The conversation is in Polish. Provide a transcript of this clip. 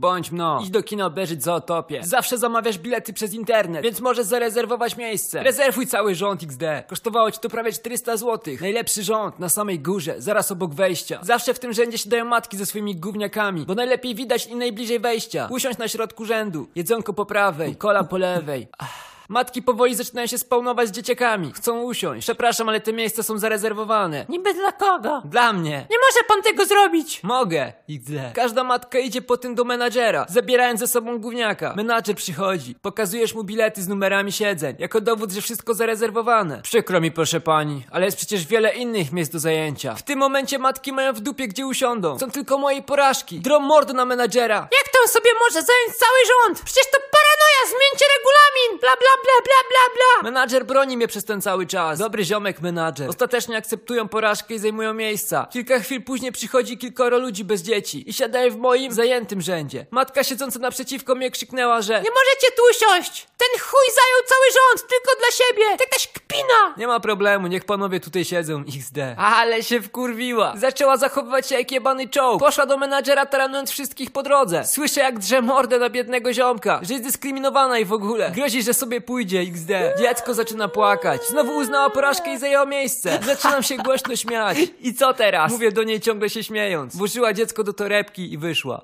Bądź mno. Idź do kina obejrzeć Zootopię. Zawsze zamawiasz bilety przez internet, więc możesz zarezerwować miejsce. Rezerwuj cały rząd XD. Kosztowało ci to prawie 400 zł. Najlepszy rząd, na samej górze, zaraz obok wejścia. Zawsze w tym rzędzie siadają matki ze swoimi gówniakami, bo najlepiej widać i najbliżej wejścia. Usiądź na środku rzędu. Jedzonko po prawej, kola po lewej. Ach. Matki powoli zaczynają się spawnować z dzieciakami. Chcą usiąść. Przepraszam, ale te miejsca są zarezerwowane. Niby dla kogo? Dla mnie. Nie może pan tego zrobić! Mogę. XD. Każda matka idzie po tym do menadżera, zabierając ze sobą gówniaka. Menadżer przychodzi. Pokazujesz mu bilety z numerami siedzeń, jako dowód, że wszystko zarezerwowane. Przykro mi, proszę pani, ale jest przecież wiele innych miejsc do zajęcia. W tym momencie matki mają w dupie, gdzie usiądą. Są tylko moje porażki. Drą mordę na menadżera. Jak to on sobie może zająć cały rząd? Przecież to! Bla bla bla! Menadżer broni mnie przez ten cały czas. Dobry ziomek menadżer. Ostatecznie akceptują porażkę i zajmują miejsca. Kilka chwil później przychodzi kilkoro ludzi bez dzieci i siadają w moim zajętym rzędzie. Matka siedząca naprzeciwko mnie krzyknęła, że Nie możecie tu usiąść! Ten chuj zajął cały rząd tylko dla siebie! To jakaś kpina! nie ma problemu, niech panowie tutaj siedzą, XD. Ale się wkurwiła. Zaczęła zachowywać się jak jebany czołg. Poszła do menadżera taranując wszystkich po drodze. Słyszę jak drze mordę na biednego ziomka, że jest dyskryminowana i w ogóle. Grozi, że sobie pójdzie, XD. Dziecko zaczyna płakać. Znowu uznała porażkę i zajęła miejsce. Zaczynam się głośno śmiać. I co teraz? Mówię do niej ciągle się śmiejąc. Włożyła dziecko do torebki i wyszła.